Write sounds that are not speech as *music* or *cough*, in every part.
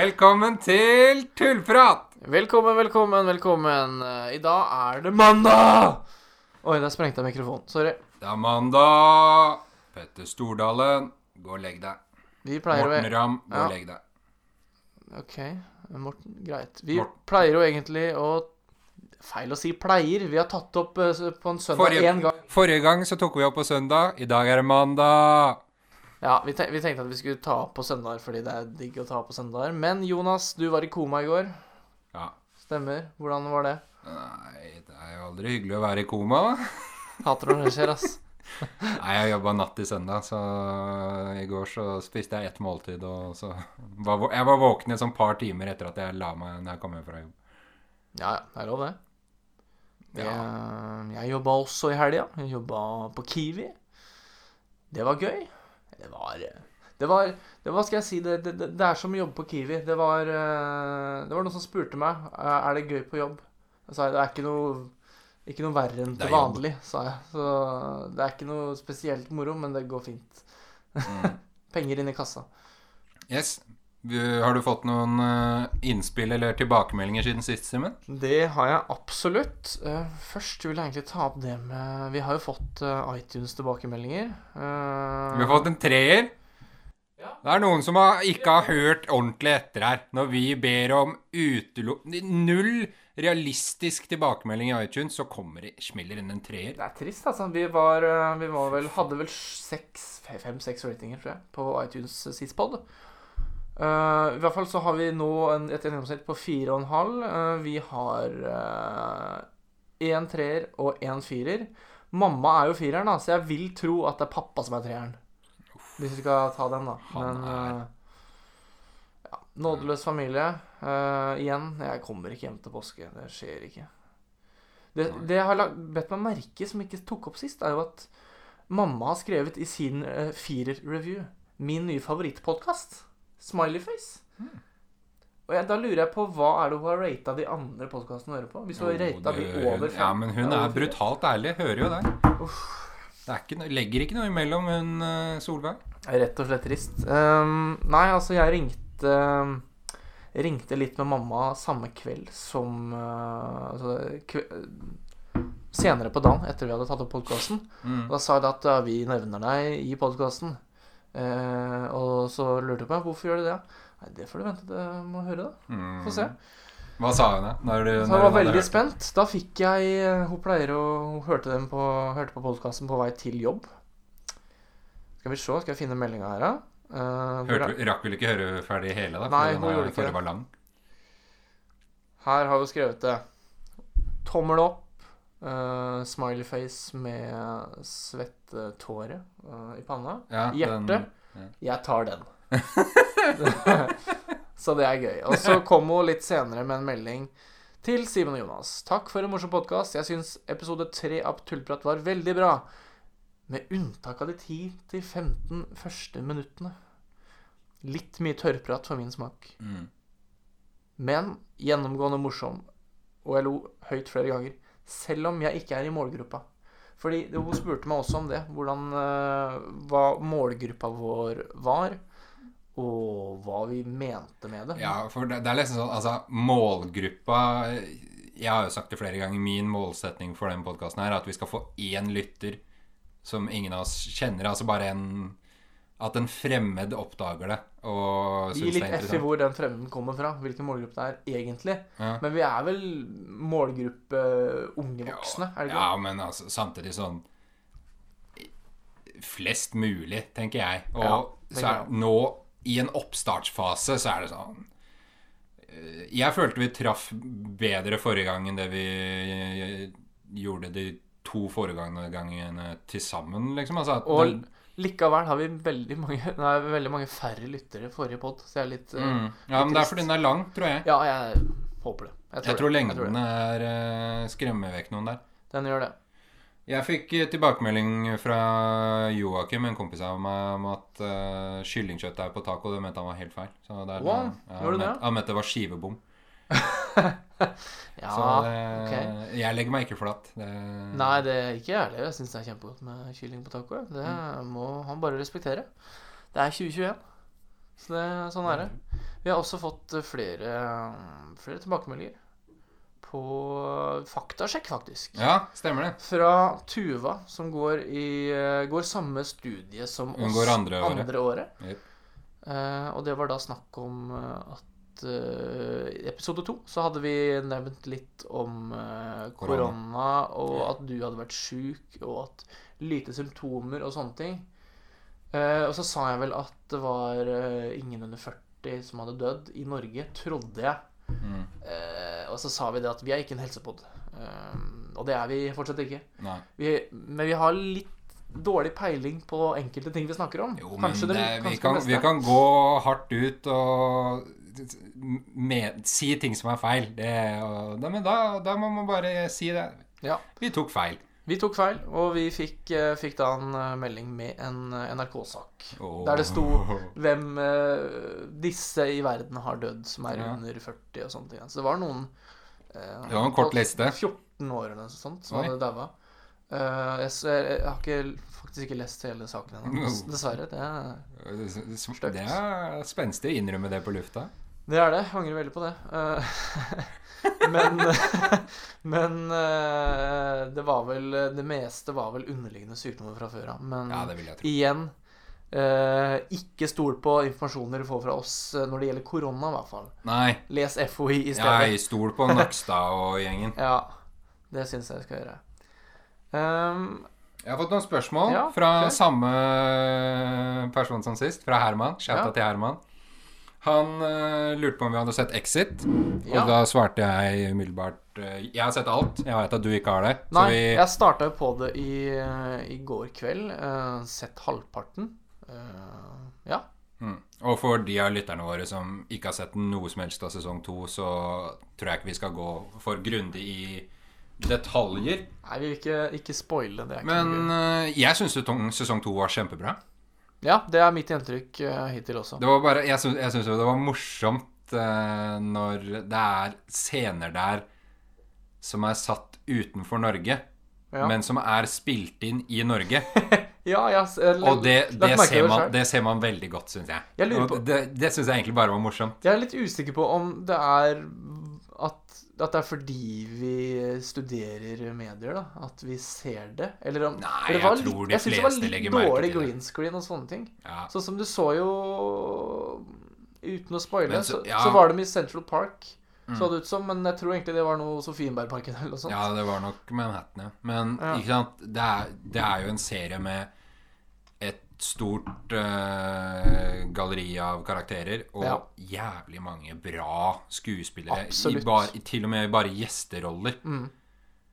Velkommen til Tullprat! Velkommen, velkommen, velkommen. Eh, I dag er det mandag! Oi, der sprengte jeg mikrofonen. Sorry. Det er mandag. Petter Stordalen, gå og legg deg. Vi pleier Morten å Ramm, gå Ja. og legg deg. OK, Morten. Greit. Vi Morten. pleier jo egentlig å Feil å si pleier. Vi har tatt opp eh, på en søndag Forrige- én gang. Forrige gang så tok vi opp på søndag. I dag er det mandag. Ja, vi, tenk, vi tenkte at vi skulle ta opp på søndager fordi det er digg å ta opp på søndager. Men Jonas, du var i koma i går. Ja. Stemmer. Hvordan var det? Nei, det er jo aldri hyggelig å være i koma. *laughs* Hater når det skjer, ass. *laughs* Nei, jeg jobba natt til søndag, så i går så spiste jeg ett måltid, og så var, Jeg var våken et sånn par timer etter at jeg la meg når jeg kom hjem fra jobb. Ja, ja. Det er lov, det. Ja. Jeg, jeg jobba også i helga. Jeg jobba på Kiwi. Det var gøy. Det var Det var det, var, skal jeg si? Det, det, det er som å jobbe på Kiwi. Det var eh, Det var noen som spurte meg "Eh, Er det gøy på jobb. Jeg sa det er ikke noe ikke noe verre enn til vanlig, sa jeg. Så det er ikke noe spesielt moro, men det går fint. Mm. *laughs* Penger inn i kassa. Yes. Har du fått noen eh, innspill eller tilbakemeldinger siden sist, Simen? Det har jeg absolutt. Eh, først vil jeg egentlig ta opp det med Vi har jo fått uh, iTunes-tilbakemeldinger. Eh, Vi har fått en treer. Det er noen som har, ikke har hørt ordentlig etter her. Når vi ber om utelo... Null realistisk tilbakemelding i iTunes, så kommer det smeller inn en treer. Det er trist, altså. Vi var, eh, vi var vel Hadde vel seks, fem-seks ratinger, tror jeg, på iTunes sist pod. Eh, I hvert fall så har vi nå en, et gjennomsnitt på fire og en halv. Eh, vi har én treer og én firer. Mamma er jo fireren, da, så jeg vil tro at det er pappa som er treeren. Hvis vi skal ta den, da. Han Men eh, ja, Nådeløs familie. Eh, igjen, jeg kommer ikke hjem til påske. Det skjer ikke. Det, det jeg har bedt meg merke, som ikke tok opp sist, er jo at mamma har skrevet i sin uh, firer-review min nye favorittpodkast, Smileyface. Mm. Og jeg, da lurer jeg på hva er det hun har rata de andre podkastene hun hører på? Hvis hun har rata de over fem Ja, men hun er brutalt ærlig. Hører jo det. Det er ikke, legger ikke noe imellom hun eh, Solveig. Rett og slett trist. Um, nei, altså, jeg ringte Ringte litt med mamma samme kveld som uh, altså, kve, Senere på dagen, etter vi hadde tatt opp podkasten. Mm. Da sa jeg at ja, vi nevner deg i podkasten. Og så lurte jeg på hvorfor gjør de det. Nei, Det får du vente til med må høre, da. Mm. Få se. Hva sa hun da? Når du, Så jeg hun var veldig spent. Da fikk jeg Hun pleier å Hun hørte, dem på, hørte på podkasten på vei til jobb. Skal vi se, skal jeg finne meldinga her, da? Eh, er- Hørte, rakk vel ikke høre ferdig hele, da? Nei, hun gjorde ikke det. var lang. Her har hun skrevet det. Tommel opp. Uh, Smileyface med svettetåre uh, i panna. Ja, Hjerte. Ja. Jeg tar den. *laughs* *laughs* så det er gøy. Og så kom hun litt senere med en melding til Simen og Jonas. Takk for en morsom podkast. Jeg syns episode tre av Tullprat var veldig bra. Med unntak av de 10-15 første minuttene. Litt mye tørrprat for min smak. Mm. Men gjennomgående morsom. Og jeg lo høyt flere ganger. Selv om jeg ikke er i målgruppa. Fordi hun spurte meg også om det. Hvordan, eh, hva målgruppa vår var. Og hva vi mente med det. Ja, for det, det er liksom sånn Altså, målgruppa Jeg har jo sagt det flere ganger. Min målsetning for den podkasten er at vi skal få én lytter som ingen av oss kjenner. Altså bare en At en fremmed oppdager det og Gi syns litt det er F i hvor den fremmeden kommer fra. Hvilken målgruppe det er egentlig. Ja. Men vi er vel målgruppe unge voksne, er det ikke? Ja, men altså, samtidig sånn Flest mulig, tenker jeg. Og Ja, så tenker er, nå, i en oppstartsfase, så er det sånn eh, Jeg følte vi traff bedre forrige gang enn det vi eh, gjorde de to foregående gangene til sammen, liksom. Altså, at Og den- likevel har vi veldig mange, *laughs* nei, veldig mange færre lyttere i forrige pod. Så jeg er litt eh, mm, Ja, men det er fordi den er lang, tror jeg. Ja, jeg håper det. Jeg tror, Jeg tror lengden er uh, skremmer vekk noen der. Den gjør det. Jeg fikk eh, tilbakemelding fra Joakim, en kompis av meg, om at uh, er på taco. Det mente han var helt feil. Så det er, Wow, han mente det var skivebom. *laughs* Ja, så det, ok. jeg legger meg ikke flatt. Det, Nei, det er ikke jeg heller. Jeg syns det er kjempegodt med kylling på taco. Det Mm. må han bare respektere. Det er 2021, så det, sånn er det. Vi har også fått eh, flere, flere tilbakemeldinger på faktasjekk, faktisk. Ja, stemmer det. Fra Tuva, som går i eh, går samme studie som Hun oss andre året. året. Yep. Uh, og det var da snakk om eh, at eh, I episode to så hadde vi nevnt litt om eh, Korona. og at du hadde vært sjuk, og at lite symptomer og sånne ting. Eh, og så sa jeg vel at det var eh, ingen under 40 som hadde dødd i Norge, trodde jeg. Mm. Eh, og så sa vi det at vi er ikke en helsepod. Eh, og det er vi fortsatt ikke. Vi, men vi har litt dårlig peiling på enkelte ting vi snakker om. Jo, men det, det- vi, kan, vi kan gå hardt ut og med, si ting som er feil. Det, og, da, men da, da må man bare si det. Ja. Vi tok feil. Vi tok feil, og vi fikk, eh, fikk da en eh, melding med en eh, NRK-sak. Oh. Der det sto hvem disse i verden har dødd som er Ja. under 40 og sånne ting. Så det var noen eh, Det var en kort liste. 14 år eller noe sånt som Oi. hadde daua. Uh, jeg, jeg har ikke, faktisk ikke lest hele saken ennå. Dessverre. Det, er- Det, det er spenstig å innrømme det på lufta. Det er det. Jeg angrer veldig på det. Eh, *laughs* men *laughs* men eh, det var vel Det meste var vel underliggende sykdommer fra før av. Men Ja, igjen eh, ikke stol på informasjon dere får fra oss når det gjelder korona, i hvert fall. Nei. Les FHI i stedet. Jeg stol på Nakstad *laughs* og gjengen. Ja, det syns jeg jeg skal gjøre. Um, Jeg har fått noen spørsmål Ja, fra klar. samme person som sist. Fra Herman. Shouta Ja. til Herman. Han uh, lurte på om vi hadde sett Exit. Ja. Og da svarte jeg umiddelbart uh, Jeg har sett alt. Jeg vet at du ikke har det. nei, vi jeg starta på det i, eh, i går kveld. Uh, sett halvparten. Ja. mm. Og for de av lytterne våre som ikke har sett noe som helst av sesong to, så tror jeg ikke vi skal gå for grundig i detaljer. Nei, vi vil ikke, ikke spoile. Det Men jeg syns sesong to var kjempebra. Ja, det er mitt inntrykk eh, hittil også. Det var bare Jeg syns, jo det var morsomt eh, når det er scener der som er satt utenfor Norge, Ja, men som er spilt inn i Norge. *laughs* ja, ja eh, Og det, det, ser, man, det ser man veldig godt, syns jeg. Jeg det det syns jeg egentlig bare var morsomt. Jeg er litt usikker på om det er at, det er fordi vi studerer medier, da. At vi ser det. Eller om Nei, for det jeg tror litt, de jeg synes det var litt dårlig green screen og sånne ting. Ja. Sånn som du så jo Uten å spoile, så, ja. så var de i Central Park. Mm. Så det ut som, men jeg tror egentlig det var noe Sofienbergparken eller noe sånt. ja, det var nok Manhattan, ja. Men Ja. ikke sant, det er, det er jo en serie med stort uh, galleri av karakterer og Ja. jævlig mange bra skuespillere. I bar, til og med bare gjesteroller. Mm.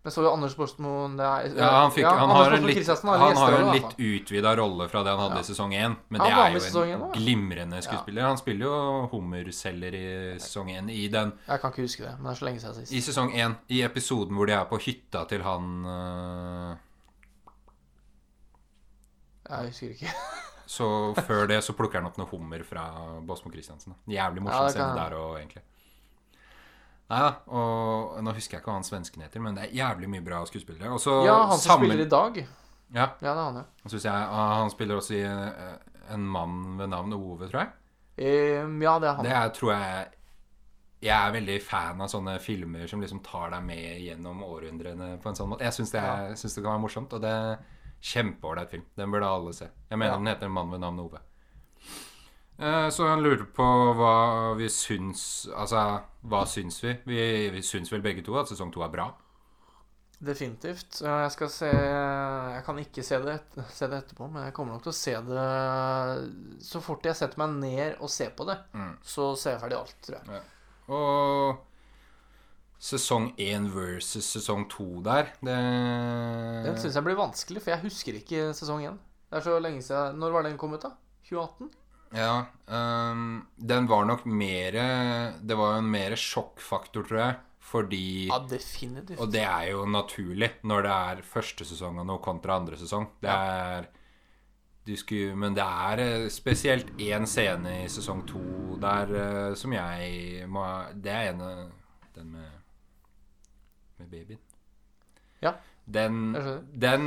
Jeg så jo Anders Borstmo Ja, han, fikk, han, Anders har en litt, han litt utvida rolle fra det han hadde Ja. i sesong én. Men det er jo en glimrende skuespiller. Han spiller jo hummerceller i sesong én. I, den- Jeg kan ikke huske det, men det er så lenge siden sist. I sesong én, i episoden hvor de er på hytta til han øh, Jeg husker ikke. *laughs* Så før det så plukker han opp noe hummer fra Båsmo Christiansen. Jævlig morsom ja, scene der òg, egentlig. Nei da, og nå husker jeg ikke hva han svensken heter, men det er jævlig mye bra skuespillere. Også, Ja, han som sammen- spiller i dag. Ja, Ja, det er han, ja. jeg ah, Han spiller også i eh, En mann ved navn Ove, tror jeg. Um, ja, det er han. Det er, tror jeg Jeg er veldig fan av sånne filmer som liksom tar deg med gjennom århundrene på en sånn måte. Jeg syns det, ja. det kan være morsomt, og det kjempeålreit film. Den burde alle se. Jeg mener Ja. den heter En mann ved navn Ove. Eh, Så han lurer på hva vi syns Altså, hva syns vi? Vi, vi syns vel begge to at sesong to er bra. Definitivt. Jeg skal se Jeg kan ikke se det, et- se det etterpå, men jeg kommer nok til å se det Så fort jeg setter meg ned og ser på det, Mm. så ser jeg ferdig alt, tror jeg. Og sesong én versus sesong to der, det Den syns jeg blir vanskelig, for jeg husker ikke sesong én. Det er så lenge siden Når var den kommet, da? 2018? Ja, Um, den var nok mer Det var jo en mer sjokkfaktor, tror jeg. Fordi Ja, definitivt. Og det er jo naturlig når det er første sesong av noe kontra andre sesong. Det er du skulle, Men det er eh, spesielt én scene i sesong to der eh, som jeg må Det er ene Den med Med babyen. Ja, Den, den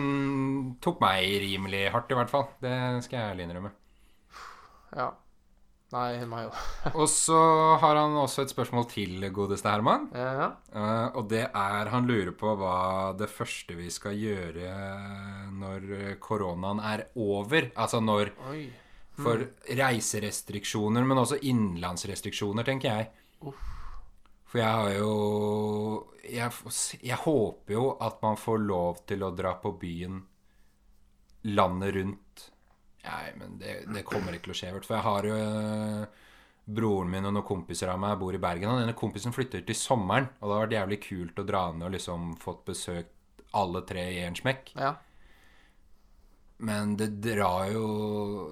tok meg rimelig hardt, i hvert fall. Det skal jeg ærlig innrømme. Ja. Nei, meg òg. *laughs* Og så har han også et spørsmål til, godeste Herman. Ja. Eh, og det er Han lurer på hva det første vi skal gjøre når koronaen er over. Altså når Oi. For reiserestriksjoner, men også innenlandsrestriksjoner, tenker jeg. Uff. For jeg har jo jeg, jeg håper jo at man får lov til å dra på byen landet rundt. Nei, men det, det kommer ikke til å skje. For jeg har jo øh, broren min og noen kompiser av meg bor i Bergen. Og denne kompisen flytter til sommeren. Og det har vært jævlig kult å dra ned og liksom fått besøkt alle tre i en smekk. Ja. Men det drar jo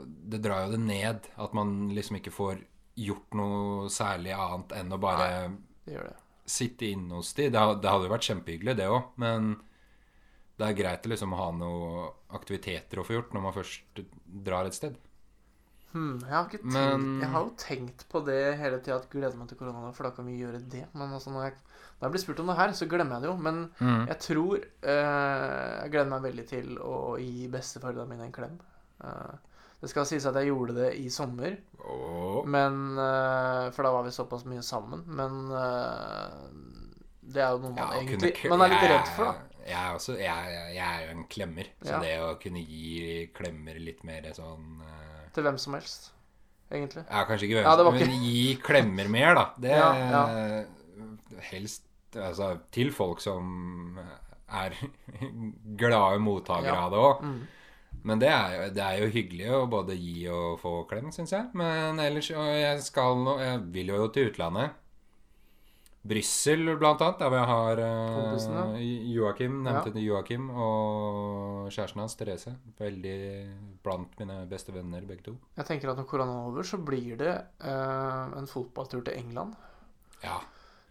Det drar jo det ned at man liksom ikke får gjort noe særlig annet enn å bare Det gjør det. sitte inne hos de. Det, det hadde jo vært kjempehyggelig, det òg, men det er greit å liksom ha noen aktiviteter å få gjort når man først drar et sted. Hmm, jeg, har ikke tenkt, Men- jeg har jo tenkt på det hele tida, at gleder meg til korona, for da kan vi gjøre det. Men altså, når jeg, når jeg blir spurt om det her, så glemmer jeg det jo. Men jeg tror eh, Jeg gleder meg veldig til å gi besteforeldrene mine en klem. Eh, det skal sies at jeg gjorde det i sommer, Åh. Men eh, For da var vi såpass mye sammen. Men eh, det er jo noe man Ja, egentlig kunne Man er litt redd for, da. Jeg er, også, jeg, jeg er jo en klemmer, så Ja. det å kunne gi klemmer litt mer sånn eh, Til hvem som helst, egentlig. Ja, kanskje ikke hvem Ja, helst, men gi klemmer mer, da. Det Helst altså, til folk som er *laughs* glade mottakere av det òg. Mm. Men det er, jo, det er jo hyggelig å både gi og få klem, syns jeg. Men ellers jeg skal Jeg vil jo til utlandet. Brussel, blant annet, der hvor jeg har uh, Joakim, nevnte Ja. Joakim, og kjæresten hans, Therese. Veldig blant mine beste venner, begge to. Jeg tenker at når korona er over, så blir det uh, en fotballtur til England. Ja.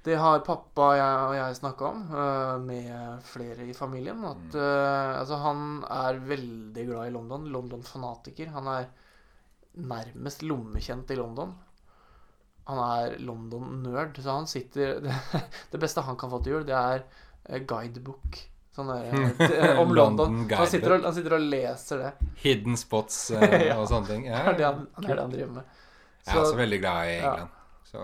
Det har pappa og jeg, og jeg snakka om uh, med flere i familien. At uh, altså, han er veldig glad i London. London-fanatiker. Han er nærmest lommekjent i London. Han er London-nerd, så han sitter Det, *laughs* det beste han kan få til jul, det er eh, guidebook. Sånn der, *laughs* om London. London Så han sitter, og, han sitter og leser det. Hidden spots *laughs* Ja. og sånne ting. Ja, Det er det han, det er det han driver med. Jeg er også veldig glad i ja. Så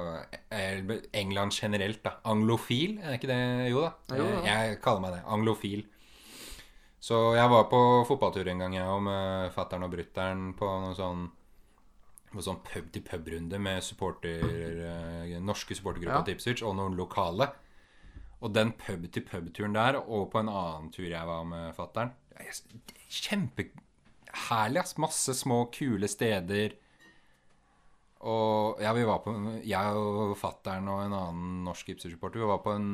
eh, England generelt, da. Anglofil, er ikke det? Jo da. Jo, da. Jeg kaller meg det. Anglofil. Så jeg var på fotballtur en gang, jeg òg, med fattern og brutter'n på noen sånn på sånn pub-til-pub-runde med supporter, eh, norske supportergrupper Ja. Tipswich og noen lokale. Og den pub-til-pub-turen der, og på en annen tur jeg var med fattern Kjempeherlig, ass. Masse små, kule steder. Og ja, vi var på Jeg og fattern og en annen norsk Ipswich-supporter Vi var på en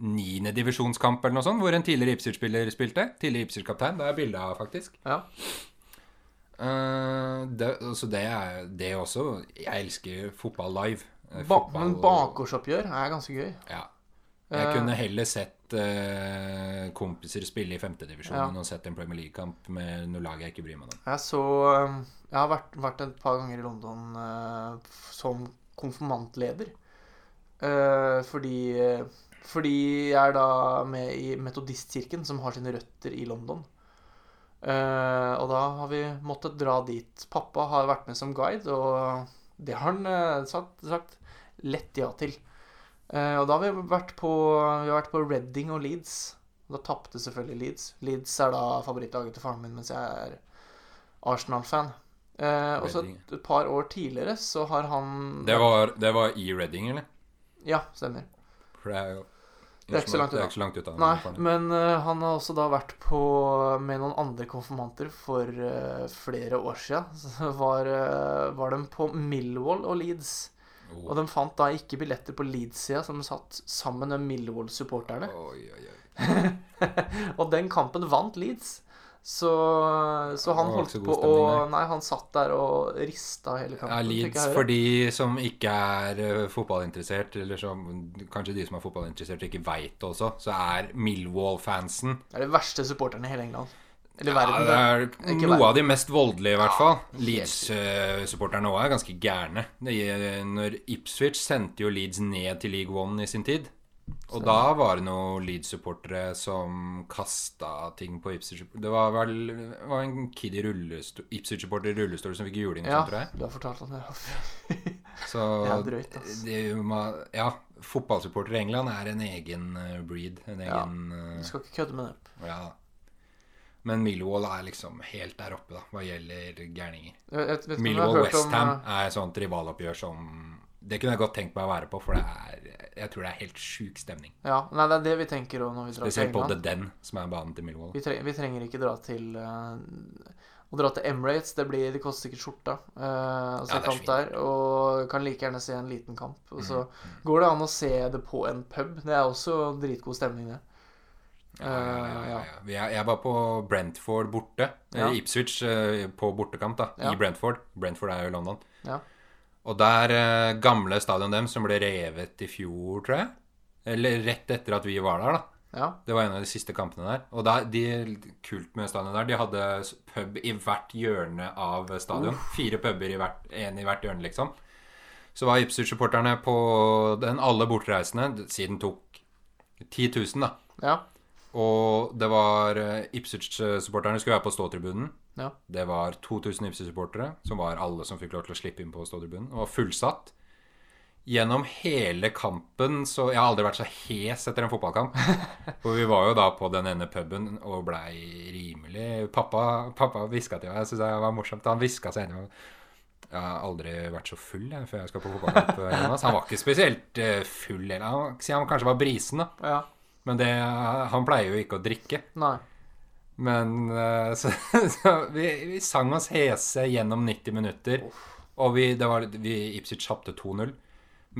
niendedivisjonskamp eller noe sånt, hvor en tidligere Ipswich-spiller spilte. Tidligere Ipswich-kaptein. Det er bilde av, faktisk. Ja. Uh, det, så det er det også Jeg elsker fotball live. Eh, Ba fotball- men bakgårdsoppgjør er ganske gøy. Ja. Jeg Eh. kunne heller sett uh, kompiser spille i femtedivisjon Ja. enn å sett en Premier League-kamp med noe lag jeg ikke bryr meg om. Jeg så um, Jeg har vært, vært et par ganger i London uh, som konfirmantleder. Uh, fordi Fordi jeg er da med i Metodistkirken, som har sine røtter i London. Uh, og da har vi måttet dra dit. Pappa har vært med som guide, og det har han sagt, sagt lett ja til. Og da har vi vært på Vi vært på Reading og Leeds. Da tapte selvfølgelig Leeds. Leeds er da favorittlaget til faren min, mens jeg er Arsenal-fan. Eh, og så et, et par år tidligere så har han Det var, det var i Reading, eller? Ja, stemmer. For det er jo Det er ikke så langt det er unna. ikke så langt ut av Nei, men uh, han har også da vært på med noen andre konfirmanter for uh, flere år siden. *laughs* Så var, uh, var de på Millwall og Leeds. Oh. Og de fant da ikke billetter på Leeds-sida, som satt sammen med Millwall-supporterne. Oh, oh. *laughs* Og den kampen vant Leeds. Så, så han holdt på å Nei, han satt der og rista hele kampen. Ja, Leeds for de som ikke er eh, fotballinteressert, eller som kanskje de som er fotballinteressert ikke veit også, så er Millwall-fansen Det er de verste supporterne i hele England. Eller ja, verden. det er noe verden. av de mest voldelige, i hvert fall. Ja, Leeds-supporterne òg er ganske gærne. Når Ipswich sendte jo Leeds ned til League One i sin tid. Og da var det noen Leeds-supportere som kasta ting på Ipswich. Det var vel det var en kid i rullestol Ipswich-supporter i rullestol som fikk juling og Ja, sånt, tror jeg. du har fortalt om det. *laughs* Så Det er drøyt, altså. det, ja, fotballsupportere i England er en egen eh, breed. En Ja. egen Du eh, skal ikke kødde med det. Ja. Men Millwall er liksom helt der oppe, da, hva gjelder gærninger. Ikke om du eh, er et sånt rivaloppgjør som Det kunne jeg godt tenkt meg å være på, for det er Jeg tror det er helt sjuk stemning. Ja, nei, det er det vi tenker òg når vi drar til Spesielt på The Den, som er banen til Millwall. Vi, tre vi trenger ikke dra til uh, Å dra til Emirates, det, blir, det koster sikkert skjorta. uh, å se Ja, kamp der. Og kan like gjerne se en liten kamp. Og så Mm, går det an å se det på en pub. Det er også dritgod stemning, det. Ja, ja, er- Jeg var på Brentford borte. Eh, Ipswich eh, på bortekamp, da. I Brentford. Brentford er jo London. Ja. Og der eh, gamle stadion dem, som ble revet i fjor, tror jeg. Eller rett etter at vi var der, da. Ja. Det var en av de siste kampene der. Og der, de, kult med stadion der, de hadde pub i hvert hjørne av stadion. Fire puber i en i hvert hjørne, liksom. Så var Ipswich-supporterne på den alle bortreisende, siden tok 10 000, da. ja. Og det var eh, Ipswich-supporterne skulle være på ståtribunen. Ja. Det var 2000 Ipswich-supportere, som var alle som fikk lov til å slippe inn på ståtribunen. Og var fullsatt. Gjennom hele kampen så Jeg har aldri vært så hes etter en fotballkamp. *laughs* For vi var jo da på den ene puben og blei rimelig Pappa, pappa hviska til meg. Jeg syns det var morsomt. Han hviska seg inn Jeg har aldri vært så full jeg, før jeg skal på fotballkamp. Jonas. Han var ikke spesielt eh, full. Eller, han, han kanskje var brisen, da. ja. Men det, han pleier jo ikke å drikke. Nei. Men eh, *laughs* så, så vi, vi sang oss hese gjennom 90 minutter. Og vi, det var, vi Ipsic tapte 2-0.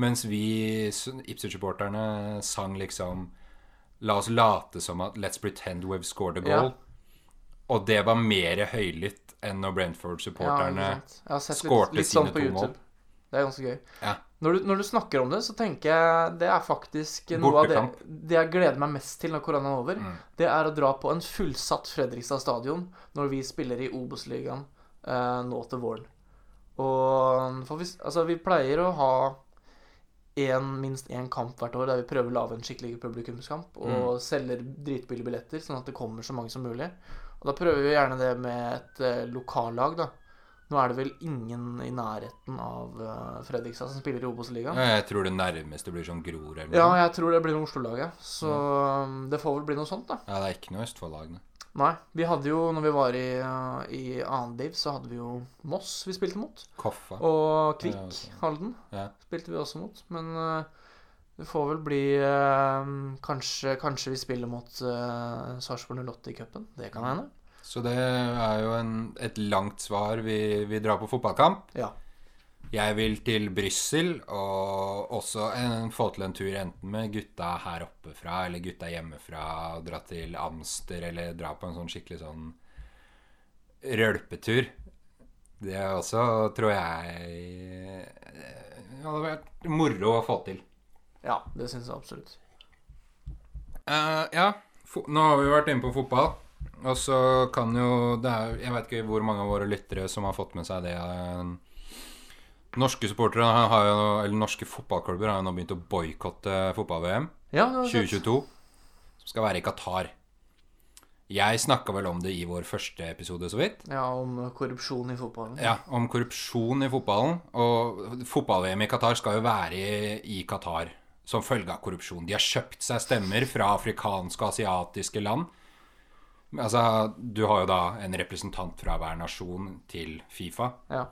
Mens vi Ipswich-supporterne sang liksom La oss late som at Let's pretend we've scored a goal. Og det var mer høylytt enn når Brentford-supporterne litt, skårte sånn sine to mål. Det er ganske gøy. Ja. Når du, når du snakker om det, så tenker jeg det er faktisk noe av det, det jeg gleder meg mest til når koronaen er over. Mm. Det er å dra på en fullsatt Fredrikstad stadion når vi spiller i Obos-ligaen eh, nå til våren. Og for vi, altså, vi pleier å ha en, minst én kamp hvert år der vi prøver å lage en skikkelig publikumskamp og selger dritbillige billetter, sånn at det kommer så mange som mulig. Og da prøver vi gjerne det med et eh, lokallag, da. Nå er det vel ingen i nærheten av eh, Fredrikstad som spiller i Obos-ligaen. Jeg tror det nærmeste blir sånn Gror eller Ja, jeg tror det blir noe Oslo-laget. Så mm. det får vel bli noe sånt, da. Ja, det er ikke noe Østfold-lag. nei. Nei. Vi hadde jo, når vi var i, i annen div, så hadde vi jo Moss vi spilte mot. Koffa. Og Kvikk. Halden Ja. spilte vi også mot. Men uh, det får vel bli uh, kanskje, kanskje vi spiller mot uh, Sarpsborg 08 i cupen. Det kan hende. Så det er jo en, et langt svar. Vi, vi drar på fotballkamp. Ja. Jeg vil til Brussel og også en, få til en tur enten med gutta her oppe fra eller gutta hjemmefra. Dra til Amster eller dra på en sånn skikkelig sånn rølpetur. Det er også, tror jeg Det hadde vært moro å få til. ja, det syns jeg absolutt. Uh, ja, fo nå har vi vært inne på fotball. Og så kan jo det er, Jeg vet ikke hvor mange av våre lyttere som har fått med seg det. eh, Norske supportere har jo, eller norske fotballklubber har jo nå begynt å boikotte fotball-VM Ja, det var fett. 2022. Som skal være i Qatar. Jeg snakka vel om det i vår første episode, så vidt. Ja, om korrupsjon i fotballen. Ja, Om korrupsjon i fotballen. Og fotball-VM i Qatar skal jo være i, i Qatar som følge av korrupsjon. De har kjøpt seg stemmer fra afrikanske og asiatiske land. Altså, Du har jo da en representant fra hver nasjon til Fifa. Ja.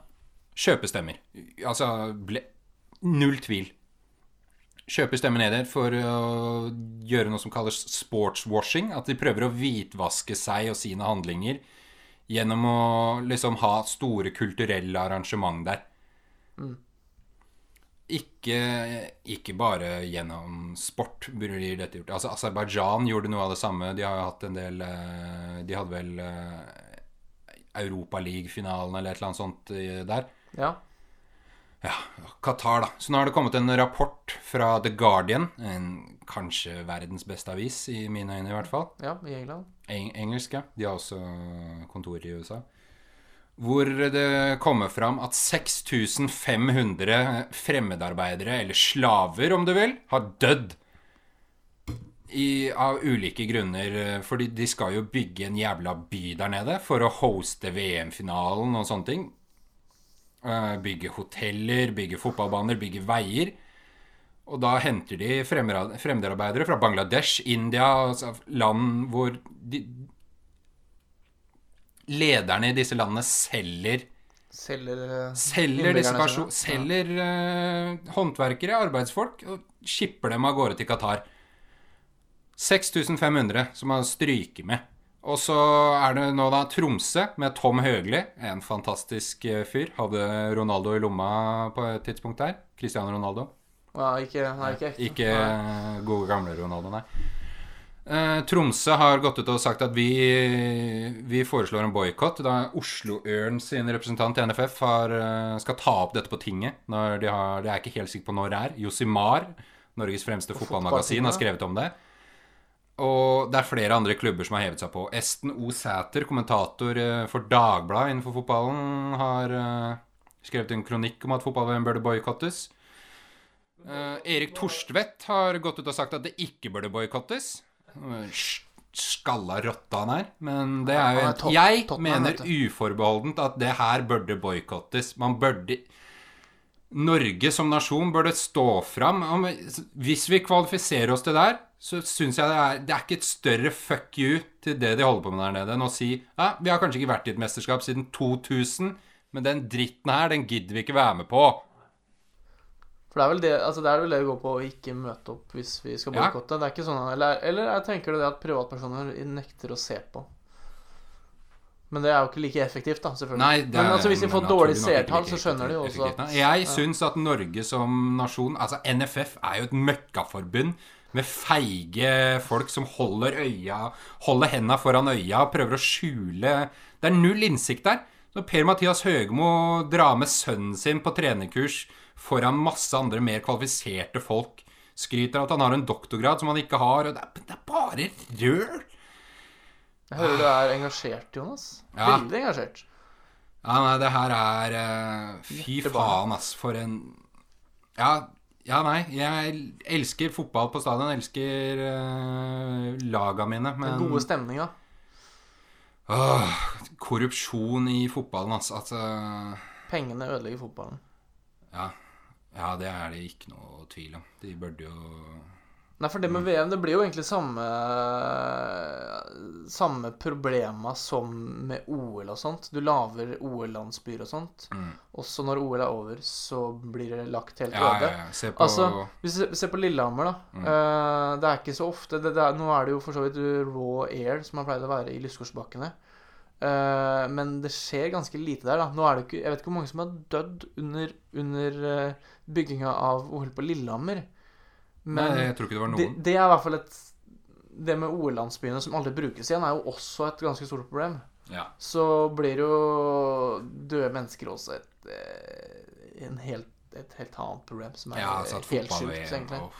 Kjøpe stemmer. Altså ble, Null tvil. Kjøpe stemmer ned for å gjøre noe som kalles sportswashing. At de prøver å hvitvaske seg og sine handlinger gjennom å liksom ha store kulturelle arrangement der. Ikke, ikke bare gjennom sport blir dette gjort. Altså Aserbajdsjan gjorde noe av det samme. De har hatt en del eh, De hadde vel Europaliga-finalen eller et eller annet sånt eh, der. ja. Ja, Qatar, da. Så nå har det kommet en rapport fra The Guardian, en, kanskje verdens beste avis, i mine øyne i hvert fall. Ja, i England. Eng engelsk, ja. De har også kontor i USA. Hvor det kommer fram at 6500 fremmedarbeidere, eller slaver om du vil, har dødd I, av ulike grunner. Fordi de skal jo bygge en jævla by der nede for å hoste VM-finalen og sånne ting. Eh, Bygge hoteller, bygge fotballbaner, bygge veier. Og da henter de fremmedarbeidere fra Bangladesh, India, altså land hvor de, lederne i disse landene selger Selger eh, Selger disse innbyggerne perso- Selger uh, håndverkere, arbeidsfolk, og skipper dem av gårde til Qatar. 6500 som man stryker med. Og så er det nå da Tromsø med Tom Høgli, en fantastisk eh, fyr. Hadde Ronaldo i lomma på et tidspunkt der. Cristiano Ronaldo. Ja, ikke, nei, ikke ekte. Ikke gode, gamle Ronaldo, nei. Eh, Tromsø har gått ut og sagt at vi, vi foreslår en boikott. Da Oslo-Ørn sin representant i NFF har, eh, skal ta opp dette på tinget. Når de har, det er ikke helt sikker på når det er. Josimar, Norges fremste fotballmagasin, har skrevet om det. Og det er flere andre klubber som har hevet seg på. Esten O. Sæter, kommentator eh, for Dagbladet innenfor fotballen, har skrevet en kronikk om at fotball-VM burde boikottes. Erik Torstvedt har gått ut og sagt at det ikke burde boikottes. Sk- Skalla rotte han er. Men det er jo en Jeg mener uforbeholdent at det her burde boikottes. Man burde Norge som nasjon burde stå fram. Hvis vi kvalifiserer oss til der, så syns jeg det er, det er ikke et større fuck you til det de holder på med der nede, enn å si ja, vi har kanskje ikke vært i et mesterskap siden 2000, men den dritten her, den gidder vi ikke være med på. For det er vel det altså det er vel det vi går på å ikke møte opp hvis vi skal Ja. boikotte. Det er ikke sånn Eller, eller jeg tenker du det at privatpersoner nekter å se på? Men det er jo ikke like effektivt, da, selvfølgelig. Nei, er, men altså, hvis de får dårlig seertall, like så skjønner de jo også at. Jeg syns at Norge som nasjon Altså, NFF er jo et møkkaforbund med feige folk som holder øya Holder henda foran øya og prøver å skjule Det er null innsikt der. Når Per-Mathias Høgmo drar med sønnen sin på trenerkurs foran masse andre mer kvalifiserte folk. Skryter av at han har en doktorgrad som han ikke har. Og det er, det er bare røl! Jeg hører du er engasjert, Jonas. Ja. Veldig engasjert. Ja, nei, det her er uh, Fy faen, ass, for en Ja, ja, nei. Jeg elsker fotball på stadion. Elsker uh, laga mine, men Den gode stemninga. Åh, Korrupsjon i fotballen, altså. altså Pengene ødelegger fotballen. ja. Ja, det er det ikke noe tvil om. De burde jo Nei, for det med Mm. VM, det blir jo egentlig samme Samme problema som med OL og sånt. Du lager OL-landsbyer og sånt. Mm. Også når OL er over, så blir det lagt helt Ja, ja, øde. ja. Se på Altså, hvis du ser på Lillehammer, da. Mm. eh, det er ikke så ofte det, det er, Nå er det jo for så vidt raw air, som har pleid å være i Lysgårdsbakkene. Eh, men det skjer ganske lite der, da. Nå er det ikke, jeg vet ikke hvor mange som har dødd under, under uh, bygginga av OL på Lillehammer. Men Nei, jeg tror ikke det var det, noen. det er i hvert fall et Det med OL-landsbyene som aldri brukes igjen, er jo også et ganske stort problem. Ja. Så blir jo døde mennesker også et, eh, helt, et helt annet problem, som er Ja, altså helt sjukt, egentlig. og-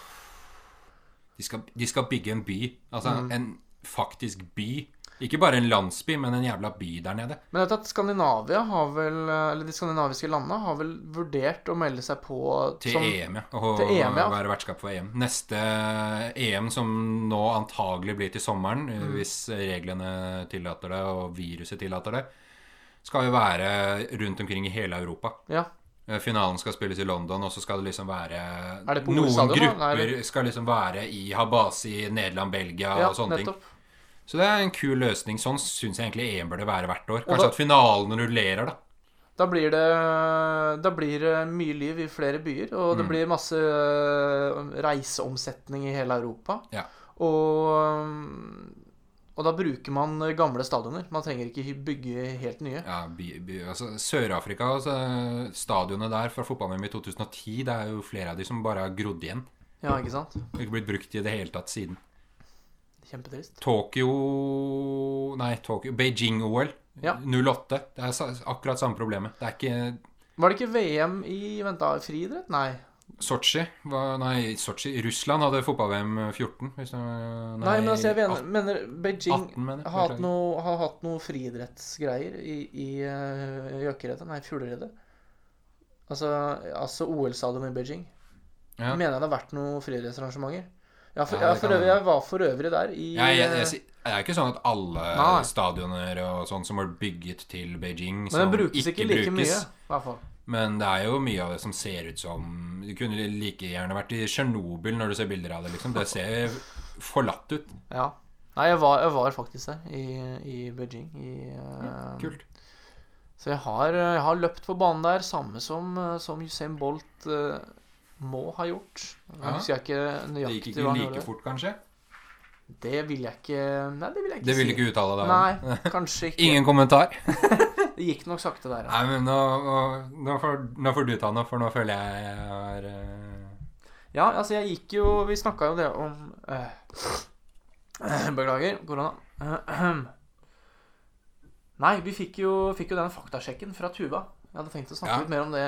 de, skal, de skal bygge en by. Altså Mm. en faktisk by. Ikke bare en landsby, men en jævla by der nede. Men jeg vet at Skandinavia har vel Eller de skandinaviske landene har vel vurdert å melde seg på Til som EM, ja. Og til EM, ja. være vertskap for EM. Neste EM, som nå antagelig blir til sommeren, Mm. hvis reglene tillater det og viruset tillater det, skal jo være rundt omkring i hele Europa. Ja. Eh, Finalen skal spilles i London, og så skal det liksom være Er det på Noen grupper Nei, skal liksom være i Habasi, Nederland, Belgia ja og sånne ting. Så det er en kul løsning. Sånn syns jeg egentlig EM burde være hvert år. Kanskje da- at finalen rullerer, da. Da blir det Da blir det mye liv i flere byer, og det Mm. blir masse øh, reiseomsetning i hele Europa. Ja. Og Og da bruker man gamle stadioner. Man trenger ikke bygge helt nye. Ja, altså Sør-Afrika, altså, stadionet der fra fotball-VM i 2010, det er jo flere av de som bare har grodd igjen. Ja, ikke sant? Ikke blitt brukt i det hele tatt siden. Kjempetrist. Tokyo Nei, Tokyo Beijing-OL. Ja. 08. Det er akkurat samme problemet. Det er ikke Var det ikke VM i Vent, da. Friidrett? Nei. Sotsji var, Nei, Sotsji Russland hadde fotball-VM 14. Hvis det, nei, Nei, men altså, jeg mener, mener Beijing 18, mener jeg. har hatt noe, har hatt noe friidrettsgreier i, i uh, Gjøkeredet. Nei, Fugleredet. Altså, altså OL-stadionet i Beijing. Ja. Mener jeg det har vært noen friidrettsarrangementer. Ja, for, Ja, ja, for øvrig, jeg var for øvrig der i Jeg, jeg, jeg, eh, det er ikke sånn at alle Nei. stadioner og sånn som var bygget til Beijing, Men som den brukes ikke ikke like mye, brukes. i hvert fall. Men det er jo mye av det som ser ut som Det kunne like gjerne vært i Tsjernobyl når du ser bilder av det, liksom. Det ser forlatt ut. Ja. Nei, jeg var, jeg var faktisk der, i, i Beijing. I, eh, Kult. Så jeg har, jeg har løpt på banen der, samme som, eh, som Usain Bolt eh, må ha gjort. Jeg husker jeg ikke Det gikk ikke like fort, kanskje? Det vil jeg ikke Nei, det vil jeg ikke Det vil si. ikke uttale deg om. Nei, *laughs* kanskje ikke. Ingen kommentar. *laughs* *laughs* Det gikk nok sakte der, ja. Nei, men nå, nå, nå, får, nå får du ta noe, for nå føler jeg jeg har uh... Ja, altså, jeg gikk jo Vi snakka jo det om uh, *sniffs* Beklager, korona. *clears throat* Nei, vi fikk jo, fikk jo denne faktasjekken fra Tuva. Jeg hadde tenkt å snakke Ja. litt mer om det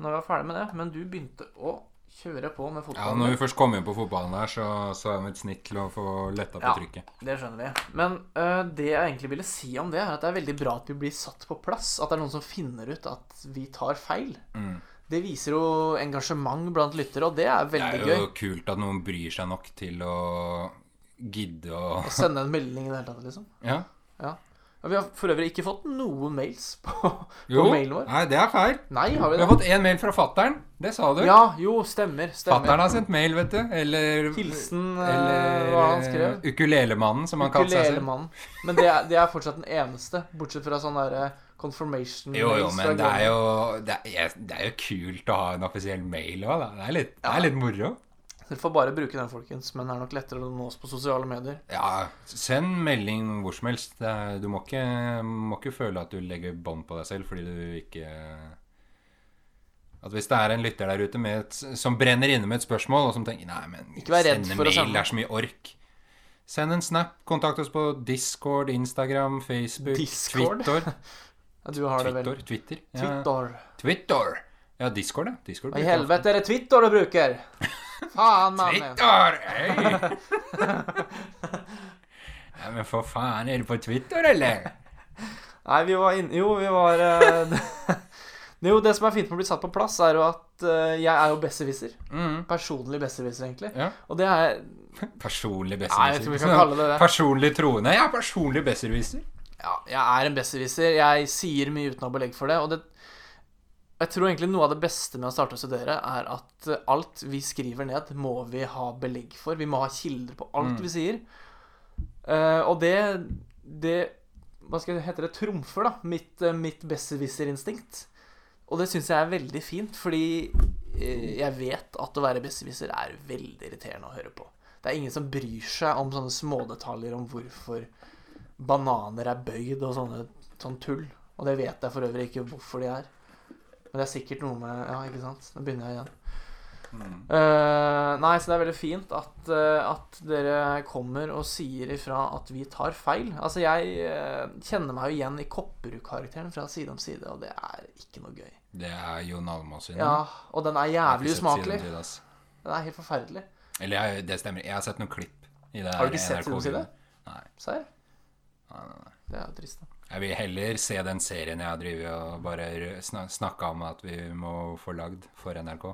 når jeg var ferdig med det, men du begynte å kjøre på med fotballen. Ja, når vi først kom inn på fotballen der, så, så er vi et snitt til å få letta på Ja. trykket. Det skjønner vi. Men uh, det jeg egentlig ville si om det, er at det er veldig bra at vi blir satt på plass. At det er noen som finner ut at vi tar feil. Mm. Det viser jo engasjement blant lyttere, og det er veldig gøy. Det er er gøy. jo kult at noen bryr seg nok til å gidde Å sende en melding i det hele tatt, liksom. Ja. Ja. Vi har for øvrig ikke fått noen mails *laughs* på, på mailen vår. Nei, det er feil. Nei, har vi Vi har fått én mail fra fattern. Det sa du. Ja, jo, stemmer. Fattern har sendt mail, vet du. Eller Hilsen eh, Eller hva han skrev. eh, Ukulelemannen, som han kalte seg selv. Men det er, det er fortsatt den eneste, bortsett fra sånn derre confirmation Jo, jo, men det er jo Det er, det er jo kult å ha en offisiell mail òg, da. Det er litt, det er litt moro. Dere får bare bruke den, folkens. Men det er nok lettere å nå oss på sosiale medier. Ja, send melding hvor som helst. Du må ikke, må ikke føle at du legger bånd på deg selv fordi du ikke At hvis det er en lytter der ute med et, som brenner inne med et spørsmål, og som tenker Nei, men Ikke vær redd send en for å mail, sende. det er så mye ork. Send en snap. Kontakt oss på Discord, Instagram, Facebook, Discord? Twitter. *laughs* Ja, du har det vel. Twitter. Twitter. Ja. Twitter. Twitter. Ja, Discord, ja. Discord i helvete er det Twitter du bruker? *laughs* Faen, mannen. Twitter! Hei! ja, men for faen, er du på Twitter, eller? Nei, vi var inne Jo, vi var eh, *laughs* Jo, det som er fint med å bli satt på plass, er jo at eh, jeg er jo besserwisser. Mm. Personlig besserwisser, egentlig. Ja. Og det er *laughs* Personlig besserwisser. kan kalle det det. Personlig troende. Jeg er personlig besserwisser. Ja, jeg er en besserwisser. Jeg sier mye uten å ha belegg for det. Og det Jeg tror egentlig noe av det beste med å starte å studere, er at eh, alt vi skriver ned, må vi ha belegg for. Vi må ha kilder på alt Mm. vi sier. Uh, og det Det Hva skal jeg hete det? Trumfer, da. Mitt, uh, mitt besserwisserinstinkt. Og det syns jeg er veldig fint, fordi eh, jeg vet at å være besserwisser er veldig irriterende å høre på. Det er ingen som bryr seg om sånne smådetaljer om hvorfor bananer er bøyd og sånne, sånn tull. Og det vet jeg for øvrig ikke hvorfor de er. Men det er sikkert noe med Ja, ikke sant? Nå begynner jeg igjen. Eh, nei, så det er veldig fint at, uh, at dere kommer og sier ifra at vi tar feil. Altså, jeg uh, kjenner meg jo igjen i Kopperud-karakteren fra Side om side, og det er ikke noe gøy. Det er Jon Almaas sin. Ja, og den er jævlig usmakelig. Den er helt forferdelig. Eller jeg, det stemmer. Jeg har sett noen klipp. I det Har du ikke sett Side om Side? Nei. Serr? Nei, nei, nei. Det er jo trist, da. Jeg vil heller se den serien jeg har drevet og bare sna- snakka om at vi må få lagd for NRK.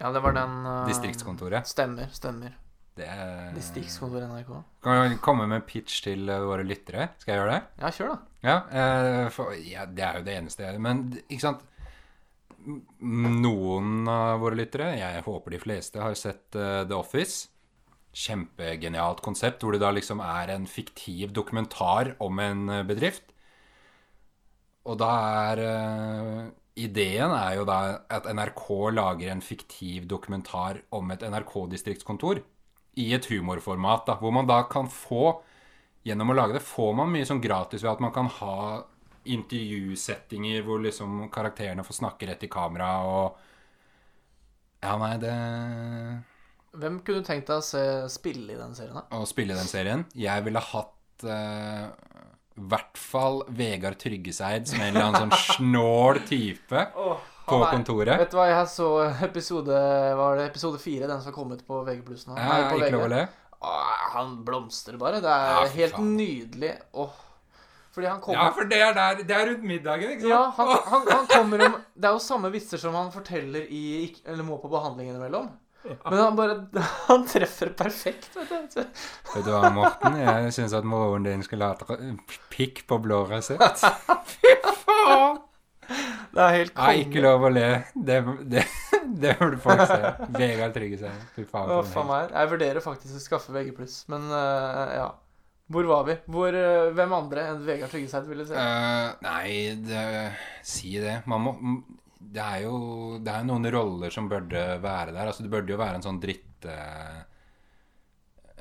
Ja, det var den uh, Distriktskontoret. Stemmer, stemmer. Det er Distriktskontoret NRK. Kan vi komme med pitch til eh, våre lyttere? Skal jeg gjøre det? Ja, kjør, da. Ja, uh, for, ja, det er jo det eneste jeg Men ikke sant Noen av våre lyttere, jeg håper de fleste, har sett uh, The Office. Kjempegenialt konsept, hvor det da liksom er en fiktiv dokumentar om en eh, bedrift. Og da er eh, Ideen er jo da at NRK lager en fiktiv dokumentar om et NRK-distriktskontor i et humorformat, da, hvor man da kan få Gjennom å lage det får man mye sånn gratis ved at man kan ha intervjusettinger hvor liksom karakterene får snakke rett i kamera og Ja, nei, det Hvem kunne du tenkt deg å se spille i den serien, da? Å spille i den serien Jeg ville hatt uh, i hvert fall Vegard Tryggeseid som en eller annen sånn *laughs* snål type på han er- kontoret. Vet du hva, jeg så episode Var det episode fire, den som har kommet på VG+. nå? Ja, Nei, på ikke lov å le. Åh, han blomstrer bare. Det er Ja, helt faen. nydelig. Åh. Fordi han kommer... Ja, for det er, der, det er rundt middagen, ikke sant? Ja, han, han, han kommer om Det er jo samme vitser som han forteller i Eller må på behandling innimellom. Men han bare *laughs* Han treffer perfekt, vet du. Vet du hva, Morten? Jeg syns at moren din skulle hatt pikk på blå resept. *laughs* Det er helt Nei, ikke lov å le. Det, det, det burde folk se. Vegard Tryggeseid. Fy faen. Å, faen meg. Jeg vurderer faktisk å skaffe VG+, men uh, ja. Hvor var vi? Hvor, eh, hvem andre enn Vegard Tryggeseid ville se? Uh, nei, det, si det. Man må Det er jo Det er noen roller som burde være der. Altså, det burde jo være en sånn dritt... eh,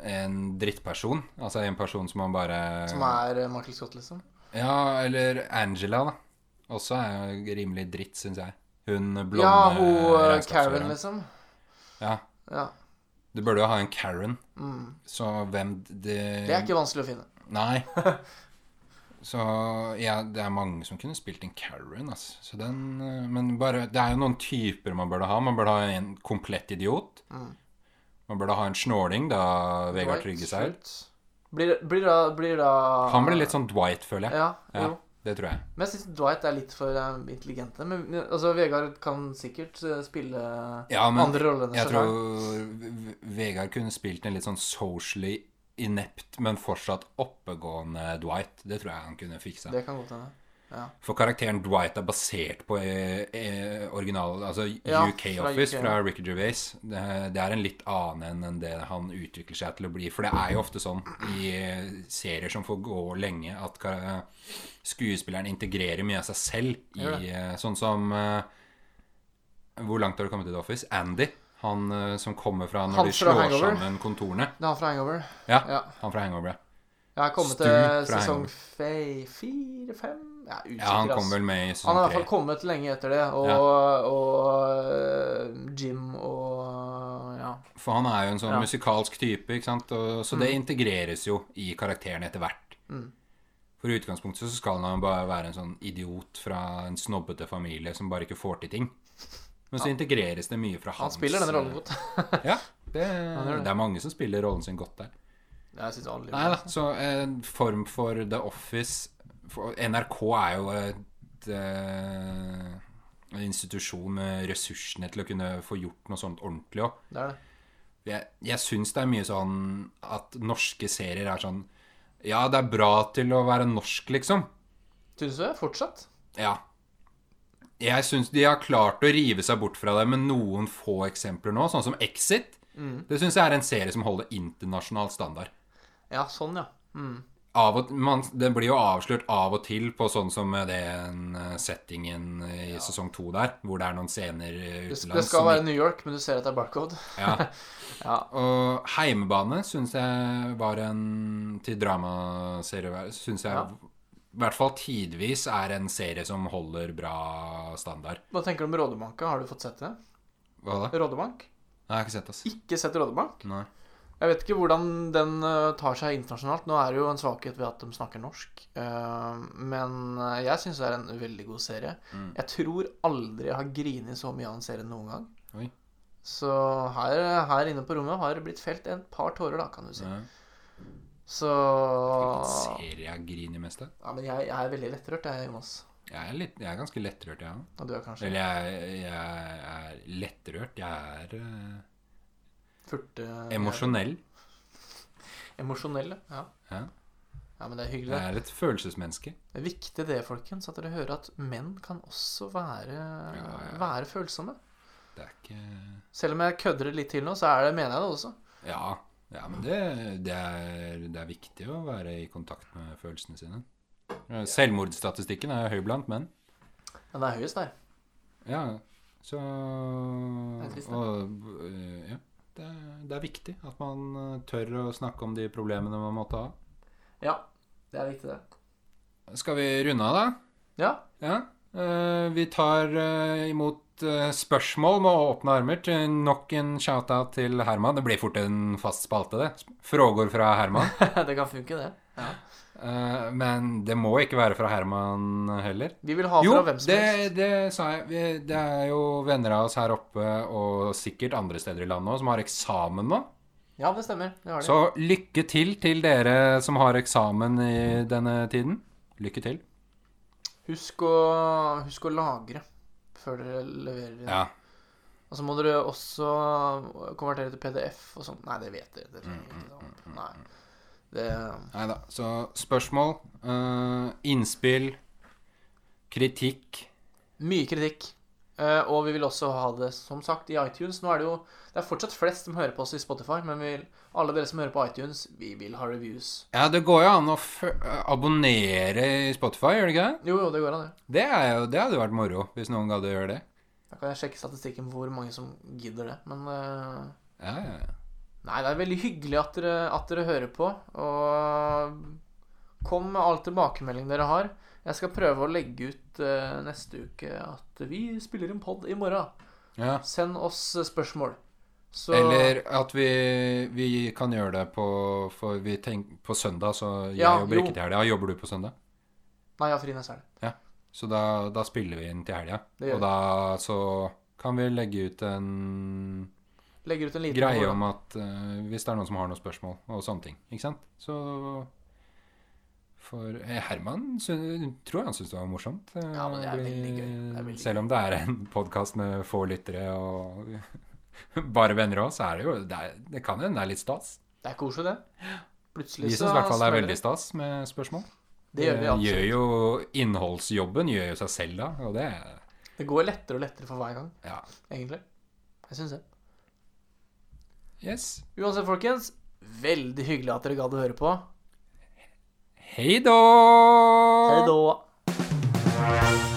en drittperson. Altså en person som man bare Som er eh, Michael Scott, liksom? Ja, eller Angela, da. Også er jo rimelig dritt, syns jeg. Hun blonde Ja, hun eh, Karen, liksom. Ja. Ja. Du burde jo ha en Karen. Mm. Så hvem det Det er ikke vanskelig å finne. Nei. *laughs* Så ja, det er mange som kunne spilt en Karen, altså. Så den eh, Men bare Det er jo noen typer man burde ha. Man burde ha en komplett idiot. Mm. Man burde ha en snåling, da Vegard trygger seg ut. Blir, blir da, blir da Han blir litt sånn Dwight, føler jeg. Ja, Ja. Det tror jeg. Men jeg syns Dwight er litt for eh, intelligente. Men altså, Vegard kan sikkert eh, spille Ja, men andre roller enn Jeg seg tror Vegard kunne spilt en litt sånn socially inept, men fortsatt oppegående Dwight. Det tror jeg han kunne fiksa. Det kan godt hende. Ja. For karakteren Dwight er basert på eh, eh, original Altså Ja, UK fra Office UK. fra Ricky Gervais. Det, det er en litt annen enn det han utvikler seg til å bli. For det er jo ofte sånn i eh, serier som får gå lenge, at skuespilleren integrerer mye av seg selv i eh, Sånn som eh, Hvor langt har du kommet i The Office? Andy. Han uh, som kommer fra når Han de slår Hangover. sammen kontorene. Det er han fra Hangover. Ja, Ja. han fra Hangover. ja. Jeg har kommet Stu til sesong Hangover. fe- fire, fem Ja, usikker, Ja, han kom vel med i Han har i hvert fall kommet lenge etter det, og, Ja. og øh, Jim og Ja. For han er jo en sånn Ja. musikalsk type, ikke sant? Og, så det integreres jo i karakteren etter hvert. Mm. For i utgangspunktet så skal han bare være en sånn idiot fra en snobbete familie som bare ikke får til ting. Men så integreres det mye fra hans Han spiller den rollen eh, godt. *laughs* Ja, det, det. er mange som spiller rollen sin godt der. Jeg synes alle Nei da, så en form for The Office for NRK er jo et, eh, en institusjon med ressursene til å kunne få gjort noe sånt ordentlig òg. Det er det. Jeg, jeg syns det er mye sånn at norske serier er sånn Ja, det er bra til å være norsk, liksom. Syns du det? Fortsatt? Ja. Jeg syns de har klart å rive seg bort fra det med noen få eksempler nå, sånn som Exit. Det syns jeg er en serie som holder internasjonal standard. Ja, sånn, ja. Mm. Av og, man, den blir jo avslørt av og til på sånn som den eh, settingen i sesong to der, hvor det er noen scener utenlands. det skal være New York, men du ser at det er barcode. Ja. *laughs* Ja. Og Heimebane syns jeg var en til dramaserie Syns jeg Ja. I hvert fall tidvis er en serie som holder bra standard. Hva tenker du om Rådebanka? Har du fått sett det? Hva da? Rådebank? Nei, jeg har ikke sett det. ass. Ikke sett Rådebank? Nei. Jeg vet ikke hvordan den øh, tar seg internasjonalt. Nå er det jo en svakhet ved at de snakker norsk. Eh, men øh, jeg syns det er en veldig god serie. Mm. Jeg tror aldri jeg har grinet så mye av en serie noen gang. Oi. Så her, her inne på rommet har det blitt felt et par tårer, da, kan du si. Ja. Så Hvilken jeg griner mest av? Ja, men jeg, jeg er veldig lettrørt, jeg, Jonas. Jeg er, litt, jeg er ganske lettrørt, jeg òg. Ja, du er kanskje Eller jeg, jeg er lettrørt. Jeg er uh, furte... emosjonell. Emosjonell, ja. Ja. Ja, men det er hyggelig. Jeg er et følelsesmenneske. Det er viktig det, folkens, at dere hører at menn kan også være, ja. være følsomme. Det er ikke Selv om jeg kødder det litt til nå, så det, mener jeg det også. Ja, ja men det, det, er, det er viktig å være i kontakt med følelsene sine. Selvmordsstatistikken er høy blant menn. Ja, det er høyest der. Ja, så er trist, det. Og øh, ja. Det, er- det er viktig at man øh, tør å snakke om de problemene man måtte ha. Ja, det er viktig, det. Skal vi runde av, da? Ja, Ja. Eh, vi tar eh, imot eh, spørsmål med åpne armer til nok en shout-out til Herman. Det blir fort en fast spalte, det. Frågor fra Herman. *laughs* det kan funke, det. Ja. Men det må ikke være fra Herman heller. Vi vil ha fra Jo, hvem som det, helst. det sa jeg. Vi, det er jo venner av oss her oppe, og sikkert andre steder i landet òg, som har eksamen nå. Ja, det stemmer. Det har de. Så lykke til til dere som har eksamen i denne tiden. Lykke til. Husk, å, husk å lagre før dere leverer inn. Ja. Og så må dere også konvertere til PDF og sånn. Nei, det vet dere. Det trenger ikke sånn. Nei. Det Nei da. Så spørsmål, uh, innspill, kritikk Mye kritikk. Uh, og vi vil også ha det, som sagt, i iTunes. Nå er det jo Det er fortsatt flest som hører på oss i Spotify, men vi vil, alle dere som hører på iTunes, vi vil ha reviews. Ja, det går jo an å abonnere i Spotify, gjør det ikke det? Jo, jo, det går an, det. Det, jo, det hadde vært moro hvis noen gadd å gjøre det. Da kan jeg sjekke statistikken på hvor mange som gidder det. Men uh... Ja, ja, ja. Nei, det er veldig hyggelig at dere, at dere hører på. Og kom med all tilbakemelding dere har. Jeg skal prøve å legge ut uh, neste uke at vi spiller en pod i morgen. ja. Send oss eh, spørsmål. Så Eller at vi, vi kan gjøre det på tenk, på søndag, så jeg Ja, jobber ikke jo. til helga. Jobber du på søndag? Nei, jeg har fri neste helg. Så da, da spiller vi inn til helga. Og da så kan vi legge ut en Legger ut en liten greie om at uh, hvis det er noen som har noen spørsmål og sånne ting. Ikke sant? Så For eh, Herman tror jeg han syntes det var morsomt. eh, Ja, men det er veldig gøy. Er veldig Selv om det er en podkast med få lyttere og *laughs* bare venner òg, så er det jo Det, er, det kan hende det er litt stas. Det er koselig, det. Plutselig Vi syns i hvert fall det er veldig stas med spørsmål. Det gjør vi absolutt. gjør jo Innholdsjobben gjør jo seg selv da, og det Det går lettere og lettere for hver gang, Ja. egentlig. Jeg syns det. Yes. Uansett, folkens, veldig hyggelig at dere gadd å høre på. Hei da! Hei da.